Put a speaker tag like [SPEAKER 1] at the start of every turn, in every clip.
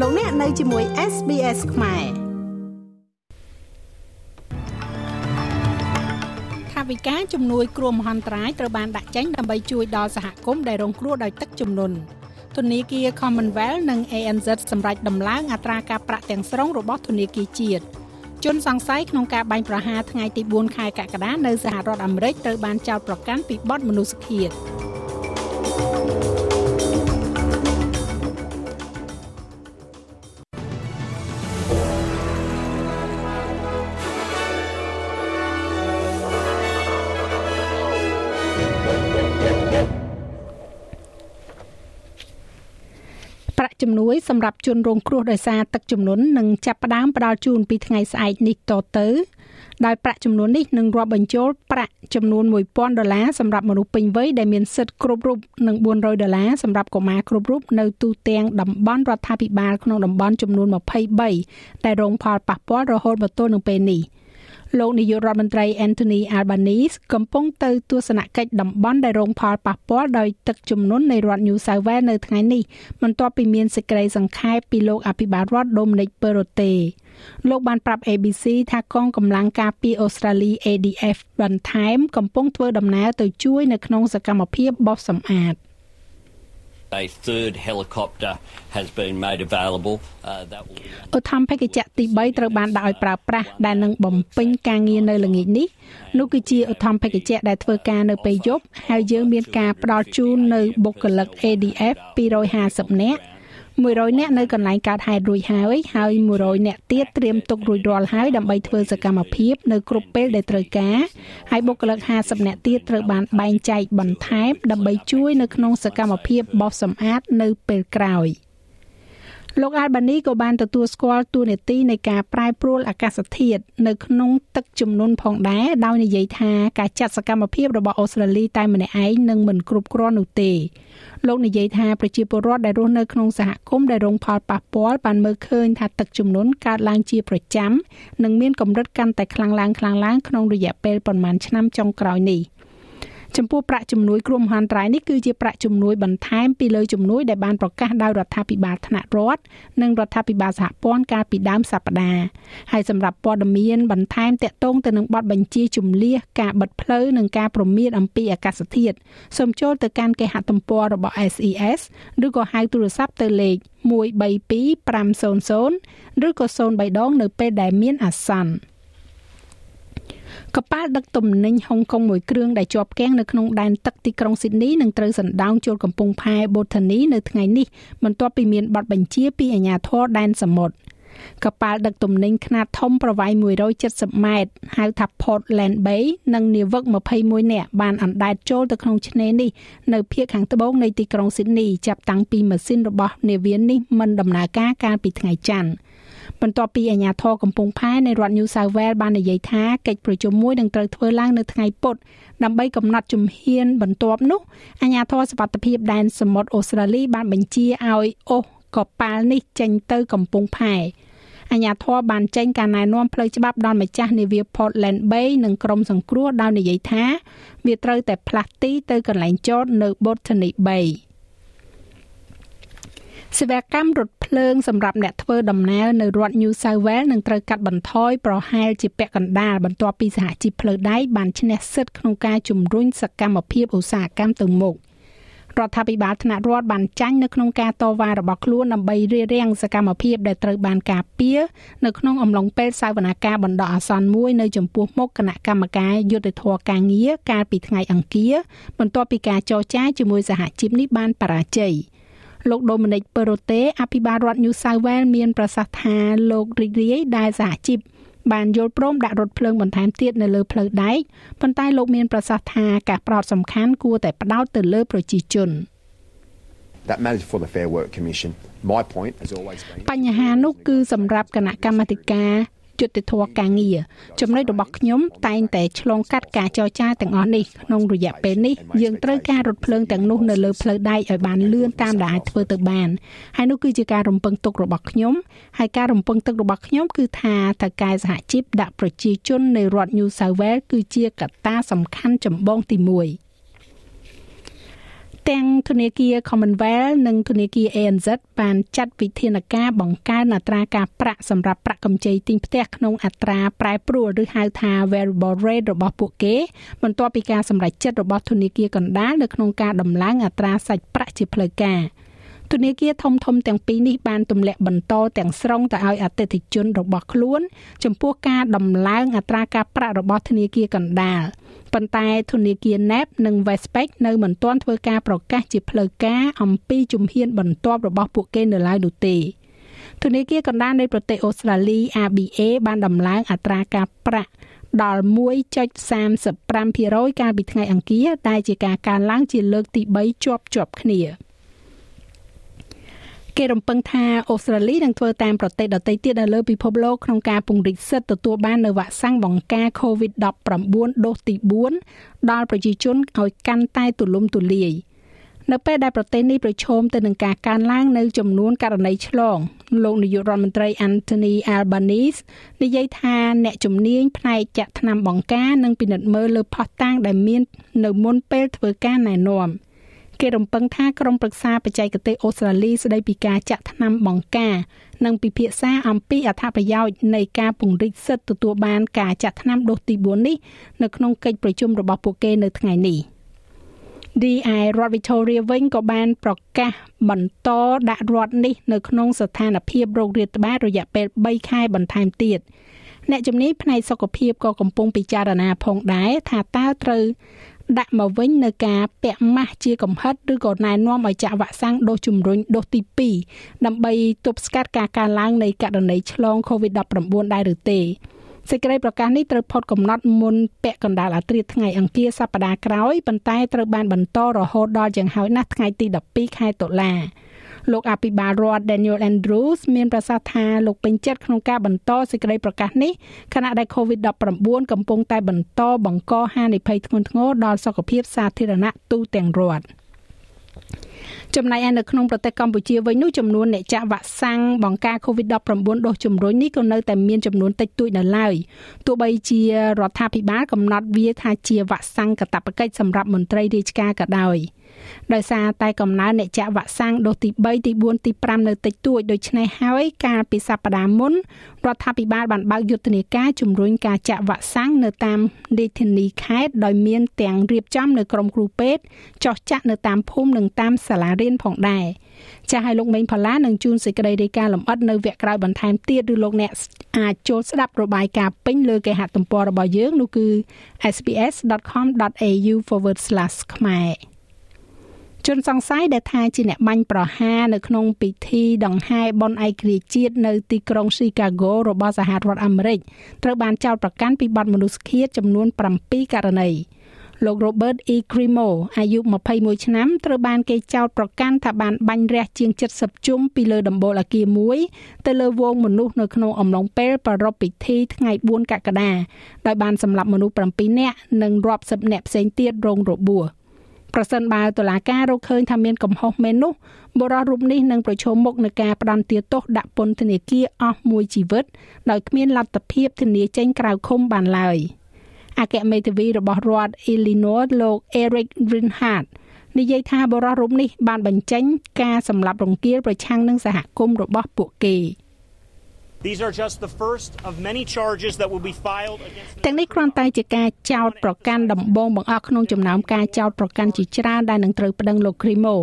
[SPEAKER 1] លោកអ្នកនៅជាមួយ SBS ខ្មែរថាវិការជំនួយគ្រោះមហន្តរាយត្រូវបានដាក់ចេញដើម្បីជួយដល់សហគមន៍ដែលរងគ្រោះដោយទឹកជំនន់ធនាគារ Commonwealth និង ANZ សម្រាប់ដំឡើងអត្រាការប្រាក់ទាំងស្រុងរបស់ធនាគារជាតិជនសង្ស័យក្នុងការបាញ់ប្រហារថ្ងៃទី4ខែកក្កដានៅសហរដ្ឋអាមេរិកត្រូវបានចោទប្រកាន់ពីបទមនុស្សឃាត ជំនួយសម្រាប់ជនរងគ្រោះដោយសារទឹកជំនន់នឹងចាប់ផ្ដើមផ្ដល់ជូនពីថ្ងៃស្អែកនេះតទៅដោយប្រាក់ចំនួននេះនឹងរាប់បញ្ចូលប្រាក់ចំនួន1000ដុល្លារសម្រាប់មនុស្សពេញវ័យដែលមានសិទ្ធិគ្រប់រូបនិង400ដុល្លារសម្រាប់កុមារគ្រប់រូបនៅទូទាំងតំបន់រដ្ឋាភិបាលក្នុងតំបន់ចំនួន23ដែលរងផលប៉ះពាល់រហូតមកទល់នឹងពេលនេះ។ លោកនាយករដ្ឋមន្ត្រី Anthony Albanese កំពុងទៅទស្សនកិច្ចតំបន់ដែលរងផលប៉ះពាល់ដោយទឹកជំនន់នៃរដ្ឋ New South Wales នៅថ្ងៃនេះបន្ទាប់ពីមានសេចក្តីសង្ខេបពីលោកអភិបាលរដ្ឋ Dominic Perrottet លោកបានប្រាប់ ABC ថាកងកម្លាំងការពារអូស្ត្រាលី ADF បន្ថែមកំពុងធ្វើដំណើរទៅជួយនៅក្នុងសកម្មភាពបោសសម្អាត។
[SPEAKER 2] a third helicopter has been made available
[SPEAKER 1] uh, that will ឧទ្ធម្ភាគចក្រទី3ត្រូវបានដាក់ឲ្យប្រើប្រាស់ដែលនឹងបំពេញការងារនៅល្ងាចនេះនោះគឺជាឧទ្ធម្ភាគចក្រដែលធ្វើការនៅពេលយប់ហើយយើងមានការផ្ដល់ជូននៅបុគ្គលិក ADF 250នាក់ 100នាក់នៅកន្លែងកើតហេតុរួចហើយហើយ100នាក់ទៀតត្រៀមទុករួចរាល់ហើយដើម្បីធ្វើសកម្មភាពនៅគ្រប់ពេលដែលត្រូវការហើយបុគ្គលិក50នាក់ទៀតត្រូវបានបែងចែកបន្ថែមដើម្បីជួយនៅក្នុងសកម្មភាពបោសសម្អាតនៅពេលក្រោយ។ លោកអាល់បានីក៏បានទទួលស្គាល់ទួលនីតិនៃការប្រែប្រួលអាកាសធាតុនៅក្នុងទឹកជំនន់ផងដែរដោយនិយាយថាការចាត់សកម្មភាពរបស់អូស្ត្រាលីតែម្នាក់ឯងនឹងមិនគ្រប់គ្រាន់នោះទេលោកនិយាយថាប្រជាពលរដ្ឋដែលរស់នៅក្នុងសហគមន៍ដែលរងផលប៉ះពាល់បានមើលឃើញថាទឹកជំនន់កើតឡើងជាប្រចាំនិងមានកម្រិតកាន់តែខ្លាំងឡើងខ្លាំងឡើងក្នុងរយៈពេលប្រមាណឆ្នាំចុងក្រោយនេះ។ ចំពោះប្រាក់ជំនួយគ្រោះមហន្តរាយនេះគឺជាប្រាក់ជំនួយបន្ថែមពីលើជំនួយដែលបានប្រកាសដោយរដ្ឋាភិបាលថ្នាក់រដ្ឋនិងរដ្ឋាភិបាលសហព័ន្ធកាលពីដើមសប្តាហ៍ហើយសម្រាប់ព័ត៌មានបន្ថែមតាក់ទងទៅនឹងបទបញ្ជាជំនះការបិទផ្លូវនិងការព្រមានអំពីអាកាសធាតុសូមចូលទៅកាន់គេហទំព័ររបស់ SES ឬក៏ហៅទូរស័ព្ទទៅលេខ132500ឬក៏03ដងនៅពេលដែលមានអាសន្ន កប៉ាល់ដឹកទំនិញហុងកុងមួយគ្រឿងដែលជាប់គាំងនៅក្នុងដែនទឹកទីក្រុងស៊ីដនីនឹងត្រូវសណ្ដោងចូលកំពង់ផែបូថានីនៅថ្ងៃនេះបន្ទាប់ពីមានប័ណ្ណបញ្ជាពីអាជ្ញាធរដែនសមុទ្រកប៉ាល់ដឹកទំនិញខ្នាតធំប្រវែង170ម៉ែត្រហៅថា Portland Bay និងនាវិក21នាក់បានអណ្ដែតចូលទៅក្នុងឆ្នេរនេះនៅភូមិខាងត្បូងនៃទីក្រុងស៊ីដនីចាប់តាំងពីម៉ាស៊ីនរបស់នាវានេះមិនដំណើរការកាលពីថ្ងៃច័ន្ទ បន្ទាប់ពីអាជ្ញាធរកំពង់ផែនៃរដ្ឋ New South Wales បាននិយាយថាកិច្ចប្រជុំមួយនឹងត្រូវធ្វើឡើងនៅថ្ងៃពុធដើម្បីកំណត់ជំហានបន្ទាប់នោះអាជ្ញាធរសុវត្ថិភាពដែនសមុទ្រអូស្ត្រាលីបានបញ្ជាឲ្យអូសកប៉ាល់នេះចេញទៅកំពង់ផែអាជ្ញាធរបានចេញការណែនាំផ្លូវច្បាប់ដល់ម្ចាស់នាវា Portland Bay និងក្រុមសង្គ្រោះដោយនិយាយថា វាត្រូវតែផ្លាស់ទីទៅកន្លែងចតនៅ Botany Bay សេវាកម្មរថភ្លើងសម្រាប់អ្នកធ្វើដំណើរនៅរដ្ឋ New South Wales នឹងត្រូវកាត់បន្ថយប្រហែលជាពាក់កណ្ដាលបន្ទាប់ពីសហជីពផ្លូវដែកបានឈ្នះសិទ្ធិក្នុងការជំរុញសកម្មភាពឧស្សាហកម្មទៅមុខរដ្ឋាភិបាលថ្នាក់រដ្ឋបានចាញ់នៅក្នុងការតវ៉ារបស់ខ្លួនដើម្បីរារាំងសកម្មភាពដែលត្រូវបានការពារនៅក្នុងអំឡុងពេលសវនាការបណ្ដោះអាសន្នមួយនៅចំពោះមុខគណៈកម្មការយុទ្ធធរការងារកាលពីថ្ងៃអង្គារបន្ទាប់ពីការចរចាជាមួយសហជីពនេះបានបរាជ័យ។ លោកដូមីនិកពឺរ៉ូតេអភិបាលរដ្ឋ New South Wales មានប្រសាសន៍ថាលោករីករាយដែលសហជីពបានយល់ព្រមដាក់រថភ្លើងបន្ថែមទៀតនៅលើផ្លូវដែកប៉ុន្តែលោកមានប្រសាសន៍ថាការផ្ដោតសំខាន់គួរតែផ្ដោតទៅលើប្រជាជន
[SPEAKER 3] That matters for the Fair Work Commission. My point has always been
[SPEAKER 1] បញ្ហានោះគឺសម្រាប់គណៈកម្មាធិការ យុត្តិធម៌ការងារចំណុចរបស់ខ្ញុំតែងតែឆ្លងកាត់ការចរចាទាំងអស់នេះក្នុងរយៈពេលនេះយើងត្រូវការរថភ្លើងទាំងនោះនៅលើផ្លូវដែកឲ្យបានលឿនតាមដែលអាចធ្វើទៅបានហើយនោះគឺជាការរំពឹងទុករបស់ខ្ញុំហើយការរំពឹងទុករបស់ខ្ញុំគឺថាតើកែសហជីពដាក់ប្រជាជននៃរដ្ឋ New South Wales គឺជាកត្តាសំខាន់ចម្បងទី1 ទាំងធនាគារ Commonwealth និងធនាគារ ANZ បានចាត់វិធានការបង្កើនអត្រាការប្រាក់សម្រាប់ប្រាក់កម្ចីទិញផ្ទះក្នុងអត្រាប្រែប្រួលឬហៅថា variable rate របស់ពួកគេបន្ទាប់ពីការសម្រេចចិត្តរបស់ធនាគារកណ្ដាលនៅក្នុងការដំឡើងអត្រាសាច់ប្រាក់ជាផ្លូវការ ធនាគារធំធំទាំងពីរនេះបានទម្លាក់បន្តទាំងស្រុងទៅឲ្យអតិថិជនរបស់ខ្លួន ចំពោះការដំឡើងអត្រាការប្រាក់របស់ធនាគារកណ្ដាលប៉ុន្តែធនាគារ NAB និង Westpac នៅមិនទាន់ធ្វើការប្រកាសជាផ្លូវការអំពីជំហានបន្ទាប់របស់ពួកគេនៅឡើយនោះទេធនាគារកណ្ដាលនៃប្រទេសអូស្ត្រាលី ABA បានដំឡើងអត្រាការប្រាក់ដល់1.35%កាលពីថ្ងៃអង្គារដែលជាការកើនឡើងជាលើកទី3ជាប់ជាប់គ្នា គេរំពឹងថាអូស្ត្រាលីនឹងធ្វើតាមប្រទេសដទៃទៀតនៅលើពិភពលោកក្នុងការពង្រីកសិទ្ធិទទួលបាននូវវ៉ាក់សាំងបង្ការ COVID-19 ដូសទី4ដល់ប្រជាជនឲ្យកាន់តែទូលំទូលាយនៅពេលដែលប្រទេសនេះប្រឈមទៅនឹងការកើនឡើងនៅចំនួនករណីឆ្លងលោកនាយករដ្ឋមន្ត្រី Anthony Albanese និយាយថាអ្នកជំនាញផ្នែកចាក់ថ្នាំបង្ការនិងពិនិត្យមើលលើផុសតាំងដែលមាននៅមុនពេលធ្វើការណែនាំ។ គេរំពឹងថាក្រុមប្រឹក្សាបច្ចេកទេសអូស្ត្រាលីស្ដីពីការចាក់ថ្នាំបង្ការ និងពិភាក្សាអំពីអត្ថប្រយោជន៍នៃការពង្រីកសិទ្ធិទទួលបានការចាក់ថ្នាំដូសទី4នេះនៅក្នុងកិច្ចប្រជុំរបស់ពួកគេនៅថ្ងៃនេះ DI រដ្ឋ Victoria វិញក៏បានប្រកាសបន្តដាក់រដ្ឋនេះនៅក្នុងស្ថានភាពโรគរាតត្បាតរយៈពេល3ខែបន្ថែមទៀតអ្នកជំនាញផ្នែកសុខភាពក៏កំពុងពិចារណាផងដែរថាតើត្រូវ ដាក់មកវិញនៅការពាក់ម៉ាស់ជាកំហិតឬក៏ណែនាំឲ្យចាក់វ៉ាក់សាំងដូសជំរុញដូសទី2ដើម្បីទប់ស្កាត់ការកើនឡើងនៃករណីឆ្លង COVID-19 ដែរឬទេសេចក្តីប្រកាសនេះត្រូវផុតកំណត់មុនពាក់កណ្ដាលអាធ្រាត្រថ្ងៃអង្គារសប្តាហ៍ក្រោយប៉ុន្តែត្រូវបានបន្តរហូតដល់យ៉ាងហោចណាស់ថ្ងៃទី12ខែតុលា លោកអភិបាលរដ្ឋ Daniel Andrews មានប្រសាសន៍ថាលោកពេញចិត្តក្នុងការបន្តសេចក្តីប្រកាសនេះខណៈដែល COVID-19 កំពុងតែបន្តបង្កហានិភ័យធ្ងន់ធ្ងរដល់សុខភាពសាធារណៈទូទាំងរដ្ឋចំណែកឯនៅក្នុងប្រទេសកម្ពុជាវិញនោះចំនួនអ្នកចាក់វ៉ាក់សាំងបង្ការ COVID-19 ដូសជំរុញនេះក៏នៅតែមានចំនួនតិចតួចនៅឡើយទោះបីជារដ្ឋាភិបាលកំណត់វាថាជាវ៉ាក់សាំងកាតព្វកិច្ចសម្រាប់មន្ត្រីរាជការក៏ដោយ។ ដោយសារតែកំណើនអ្នកចាក់វ៉ាក់សាំងដូសទី3ទី4ទី5នៅតិចតួចដូច្នេះហើយកាលពីសប្តាហ៍មុនរដ្ឋាភិបាលបានបើកយុទ្ធនាការជំរុញការចាក់វ៉ាក់សាំងនៅតាមរាជធានីខេត្តដោយមានទាំងរៀបចំនៅក្រុមគ្រូពេទ្យចោះចាក់នៅតាមភូមិនិងតាមសាលារៀនផងដែរចាស់ឲ្យលោកមេងផល្លានឹងជួនសេចក្តីរាយការណ៍លម្អិតនៅវគ្គក្រោយបន្ថែមទៀតឬលោកអ្នកអាចចូលស្ដាប់របាយការណ៍ពេញលើគេហទំព័ររបស់យើងនោះគឺ sbs.com.au/ ខ្មែរ ជនសង្ស័យដែលថាជាអ្នកបាញ់ប្រហារនៅក្នុងពិធីដង្ហែបុណ្យឯករាជ្យជាតិនៅទីក្រុង Chicago របស់សហរដ្ឋអាមេរិកត្រូវបានចោទប្រកាន់ពីបទមនុស្សឃាតចំនួន7ករណីលោក Robert E. Crimo អាយុ21ឆ្នាំត្រូវបានគេចោទប្រកាន់ថាបានបាញ់រះជាង70ជុំពីលើដំបូលអគារមួយទៅលើវងមនុស្សនៅក្នុងអំឡុងពេលប្រារព្ធពិធីថ្ងៃ4កក្កដាដោយបានសម្លាប់មនុស្ស7នាក់និងរាប់សិបនាក់ផ្សេងទៀតរងរបួស។ ប្រសិនបើតុលាការរកឃើញថាមានកំហុសមែននោះបុរសរូបនេះនឹងប្រឈមមុខនឹងការផ្ដន្ទាទោសដាក់ពន្ធនាគារអស់មួយជីវិតដោយគ្មានលទ្ធភាពធានាចេញក្រៅឃុំបានឡើយអគ្គមេធាវីរបស់រដ្ឋ Illinois លោក Eric Greenhart និយាយថាបរិសុទ្ធរូបនេះបានបញ្ចេញការសម្លាប់រង្គាលប្រឆាំងនឹងសហគមន៍របស់ពួកគេ
[SPEAKER 4] These are just the first of many charges that will be filed against
[SPEAKER 1] ទាំងនេះគ្រាន់តែជាការចោទប្រកាន់ដំបូងបង្អស់ក្នុងចំណោមការចោទប្រកាន់ជាច្រើនដែលនឹងត្រូវប្តឹងលោក Crimo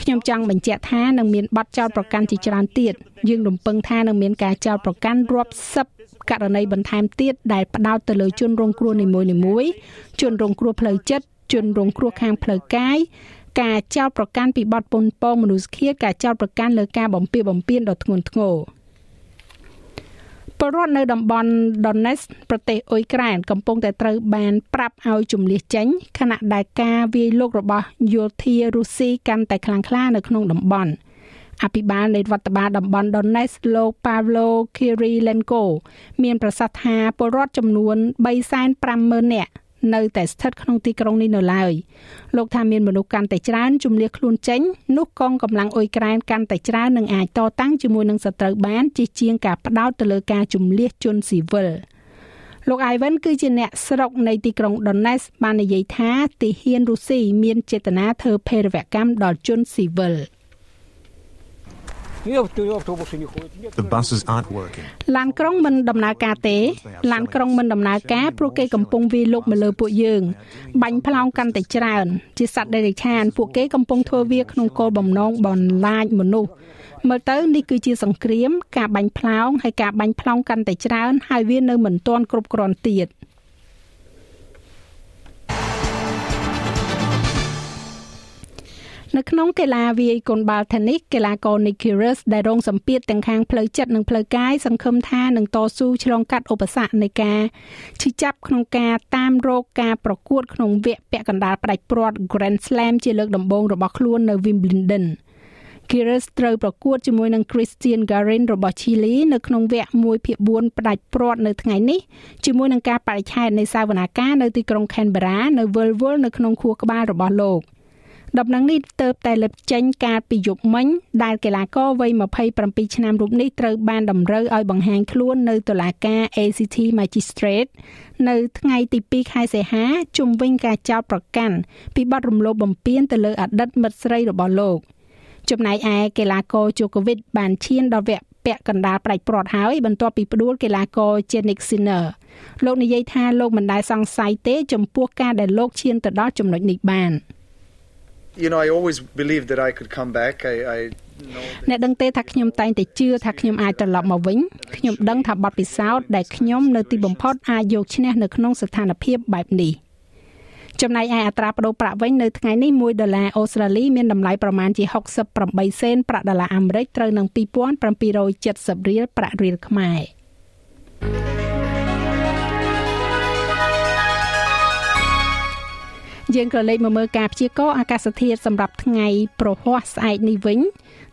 [SPEAKER 1] ខ្ញុំចង់បញ្ជាក់ថានឹងមានបទចោទប្រកាន់ជាច្រើនទៀតយើងរំពឹងថានឹងមានការចោទប្រកាន់រាប់សិបករណីបន្ថែមទៀតដែលផ្ដោតទៅលើជនរងគ្រោះនីមួយៗជនរងគ្រោះផ្លូវចិត្តជនរងគ្រោះខាងផ្លូវកាយការចោទប្រកាន់ពីបទពន្ធពងមនុស្សឃាតការចោទប្រកាន់លើការបំពារបំពានដ៏ធ្ងន់ធ្ងរ ពលរដ្ឋនៅតំបន់ Donetsk ប្រទេសអ៊ុយក្រែនកំពុងតែត្រូវបានប្រាប់ឲ្យជំនះចេញខណៈដែលការវាយលុករបស់យោធារុស្ស៊ីកាន់តែខ្លាំងក្លានៅក្នុងតំបន់អភិបាលនៃរដ្ឋបាលតំបន់ Donetsk លោក Pavlo Kirilenko មានប្រសាសន៍ថាពលរដ្ឋចំនួន350,000នាក់ នៅតែស្ថិតក្នុងទីក្រុងនេះនៅឡើយលោកថាមានមនុស្សកាន់តែច្រើនជំនះខ្លួនចេញនោះកងកម្លាំងអ៊ុយក្រែនកាន់តែច្រើននឹងអាចតតាំងជាមួយនឹងសត្រូវបានជាជាងការផ្ដោតទៅលើការជំនះជនស៊ីវិលលោក Ivan គឺជាអ្នកស្រុកនៃទីក្រុង Donetsk បាននិយាយថាទីហ៊ានរុស្ស៊ីមានចេតនាធ្វើភេរវកម្មដល់ជនស៊ីវិល។
[SPEAKER 5] The buses aren't working.
[SPEAKER 1] ឡានក្រុងមិនដំណើរការទេឡានក្រុងមិនដំណើរការព្រោះគេកំពុងវាយលុកមកលើពួកយើង បាញ់ផ្លោងកាន់តែច្រើន ជាសត្វដេរិឆាន ពួកគេកំពុងធ្វើវាក្នុងគោលបំណងបន្លាចមនុស្សមើលទៅនេះគឺជាសង្គ្រាម ការបាញ់ផ្លោងហើយការបាញ់ផ្លោងកាន់តែច្រើន ហើយវានៅមិនទាន់គ្រប់គ្រាន់ទៀត។ នៅក្នុងកីឡាវាយកូនបាល់ Tennis កីឡាករ Nick Kyrgios ដែលរងសម្ពាធទាំងខាងផ្លូវចិត្តនិងផ្លូវកាយសង្ឃឹមថានឹងតស៊ូឆ្លងកាត់ឧបសគ្គនៃការឈឺចាប់ក្នុងការតាមរកការប្រកួតក្នុងវគ្គពាក់កណ្ដាលផ្ដាច់ព្រាត់ Grand Slam ជាលើកដំបូងរបស់ខ្លួននៅ Wimbledon Kyrgios ត្រូវប្រកួតជាមួយនឹង Christian Garin របស់ Chile នៅក្នុងវគ្គ1/4ផ្ដាច់ព្រាត់នៅថ្ងៃនេះជាមួយនឹងការបរិច្ឆេទនៃសវនាការនៅទីក្រុង Canberra នៅវិលវល់នៅក្នុងខួរក្បាលរបស់លោក។ ដំណឹងនេះទៅតែលេបចេញកាលពីយប់មិញដែលកីឡាករវ័យ27ឆ្នាំរូបនេះត្រូវបានតម្រូវឲ្យបង្ហាញខ្លួននៅតុលាការ ACT Magistrate នៅថ្ងៃទី2ខែសីហាជុំវិញការចោទប្រកាន់ពីបទរំលោភបំពានទៅលើអតីតមិត្តស្រីរបស់លោកចំណែកឯកីឡាករ Djokovic បានឈានដល់វគ្គពាក់កណ្ដាលផ្ដាច់ព្រាត់ហើយបន្ទាប់ពីផ្ដួលកីឡាករ Jannik Sinner លោកនិយាយថាលោកមិនដែលសង្ស័យទេ ចំពោះការដែលលោកឈានទៅដល់ចំណុចនេះបាន។
[SPEAKER 6] you know I always believed that I could come back I I
[SPEAKER 1] អ្នកដឹងទេថាខ្ញុំតែងតែជឿថាខ្ញុំអាចត្រឡប់មកវិញខ្ញុំដឹងថាបទពិសោធន៍ដែលខ្ញុំនៅទីបំផុតអាចយកឈ្នះនៅក្នុងស្ថានភាពបែបនេះចំណែកឯអត្រាប្តូរប្រាក់វិញនៅថ្ងៃនេះ1ដុល្លារអូស្ត្រាលីមានតម្លៃប្រមាណជា68សេនប្រាក់ដុល្លារអាមេរិកត្រូវនឹង2770រៀលប្រាក់រៀលខ្មែរ យើងក៏លេខមកមើលការព្យាករណ៍អាកាសធាតុសម្រាប់ថ្ងៃប្រហ័សស្អែកនេះវិញ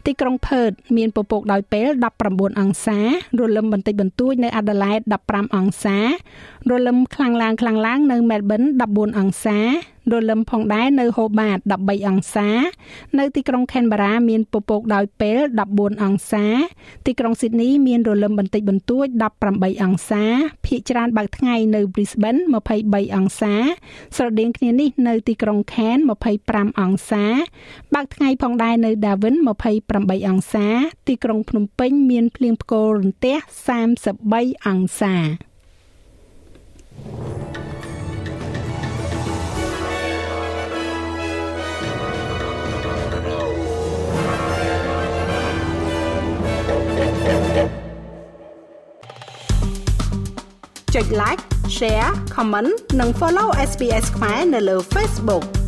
[SPEAKER 1] ទីក្រុងផឺតមានពពកដោយពេល19អង្សារលឹមបន្តិចបន្តួចនៅអាដាលេដ15អង្សារលឹមខ្លាំងឡើងខ្លាំងឡើងនៅមែលប៊ន14អង្សារលឹមផងដែរនៅហូបាត13អង្សា នៅទីក្រុងខេនបារ៉ាមានពពកដោយពេល14អង្សា ទីក្រុងស៊ីដនីមានរលឹមបន្តិចបន្តួច18អង្សាភាគច្រើនបើកថ្ងៃនៅ Brisbane 23អង្សា ស្រដៀងគ្នានេះនៅទីក្រុង Cairns 25អង្សាបើកថ្ងៃផងដែរនៅ Darwin 28អង្សា ទីក្រុងភ្នំពេញមានភ្លៀងផ្គររន្ទះ33អង្សាចុច like share comment និង follow SPS ខ្មែរនៅលើ Facebook